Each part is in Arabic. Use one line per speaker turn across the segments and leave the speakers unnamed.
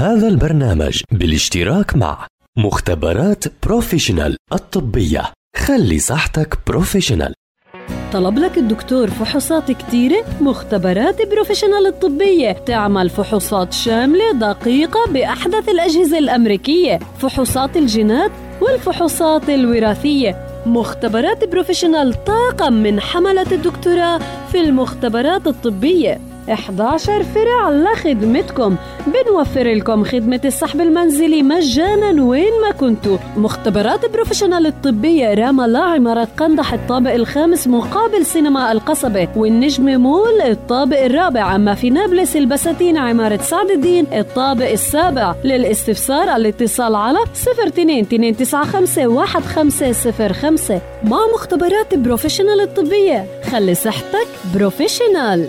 هذا البرنامج بالاشتراك مع مختبرات بروفيشنال الطبية. خلي صحتك بروفيشنال.
طلب لك الدكتور فحوصات كتيرة مختبرات بروفيشنال الطبية. تعمل فحوصات شاملة دقيقة بأحدث الأجهزة الأمريكية. فحوصات الجينات والفحوصات الوراثية. مختبرات بروفيشنال طاقم من حملة الدكتوراه في المختبرات الطبية. 11 فرع لخدمتكم بنوفر لكم خدمة السحب المنزلي مجانا وين ما كنتوا. مختبرات بروفيشنال الطبية رام الله عمارة قندح الطابق الخامس مقابل سينما القصبة. والنجم مول الطابق الرابع. أما في نابلس البساتين عمارة سعد الدين الطابق السابع. للاستفسار الاتصال على 02 295 1505 مع مختبرات بروفيشنال الطبية خلي صحتك بروفيشنال.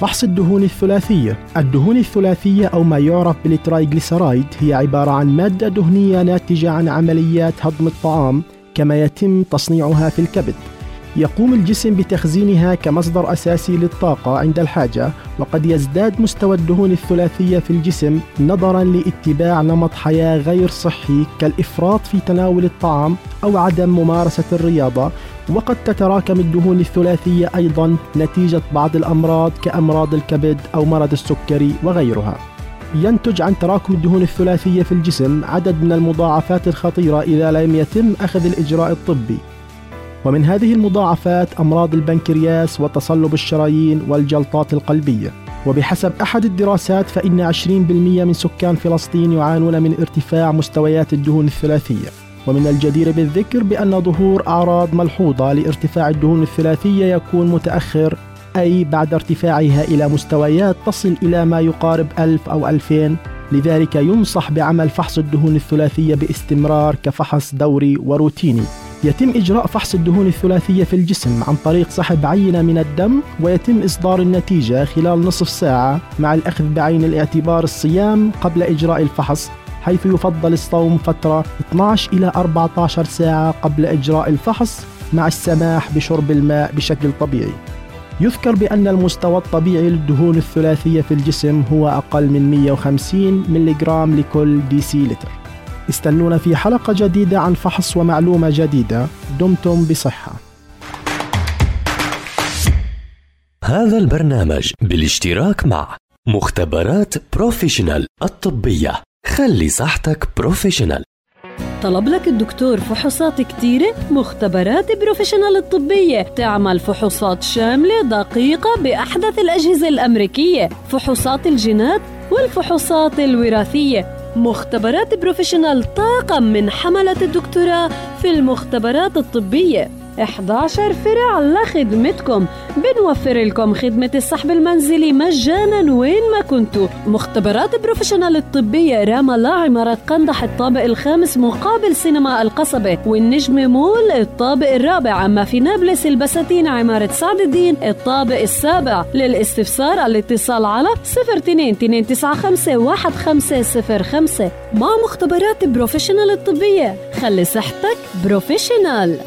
فحص الدهون الثلاثية. الدهون الثلاثية أو ما يعرف بالترايجليسرايد هي عبارة عن مادة دهنية ناتجة عن عمليات هضم الطعام كما يتم تصنيعها في الكبد. يقوم الجسم بتخزينها كمصدر أساسي للطاقة عند الحاجة وقد يزداد مستوى الدهون الثلاثية في الجسم نظرا لاتباع نمط حياة غير صحي كالإفراط في تناول الطعام أو عدم ممارسة الرياضة وقد تتراكم الدهون الثلاثية أيضا نتيجة بعض الأمراض كأمراض الكبد أو مرض السكري وغيرها. ينتج عن تراكم الدهون الثلاثية في الجسم عدد من المضاعفات الخطيرة إذا لم يتم أخذ الإجراء الطبي. ومن هذه المضاعفات أمراض البنكرياس وتصلب الشرايين والجلطات القلبية. وبحسب أحد الدراسات فإن 20% من سكان فلسطين يعانون من ارتفاع مستويات الدهون الثلاثية. ومن الجدير بالذكر بأن ظهور أعراض ملحوظة لارتفاع الدهون الثلاثية يكون متأخر أي بعد ارتفاعها إلى مستويات تصل إلى ما يقارب 1000 أو 2000 لذلك ينصح بعمل فحص الدهون الثلاثية باستمرار كفحص دوري وروتيني. يتم إجراء فحص الدهون الثلاثية في الجسم عن طريق سحب عينة من الدم ويتم إصدار النتيجة خلال نصف ساعة مع الأخذ بعين الاعتبار الصيام قبل إجراء الفحص. حيث يفضل الصوم فترة 12 إلى 14 ساعة قبل إجراء الفحص مع السماح بشرب الماء بشكل طبيعي. يذكر بأن المستوى الطبيعي للدهون الثلاثية في الجسم هو أقل من 150 ملغرام لكل ديسيلتر. استنونا في حلقة جديدة عن فحص ومعلومة جديدة دمتم بصحة
هذا البرنامج بالاشتراك مع مختبرات بروفيشنال الطبية خلي صحتك بروفيشنال
طلب لك الدكتور فحوصات كتيرة مختبرات بروفيشنال الطبية. تعمل فحوصات شاملة دقيقة بأحدث الأجهزة الأمريكية. فحوصات الجينات والفحوصات الوراثية. مختبرات بروفيشنال طاقم من حملة الدكتوراه في المختبرات الطبية. 11 فرع لخدمتكم. بنوفر لكم خدمة السحب المنزلي مجانا وين ما كنتوا. مختبرات بروفيشنال الطبية رام الله عمارة قندح الطابق الخامس مقابل سينما القصبة. والنجم مول الطابق الرابع. أما في نابلس البساتين عمارة سعد الدين الطابق السابع. للاستفسار الاتصال على 02 295 1505 مع مختبرات بروفيشنال الطبية خلي صحتك بروفيشنال.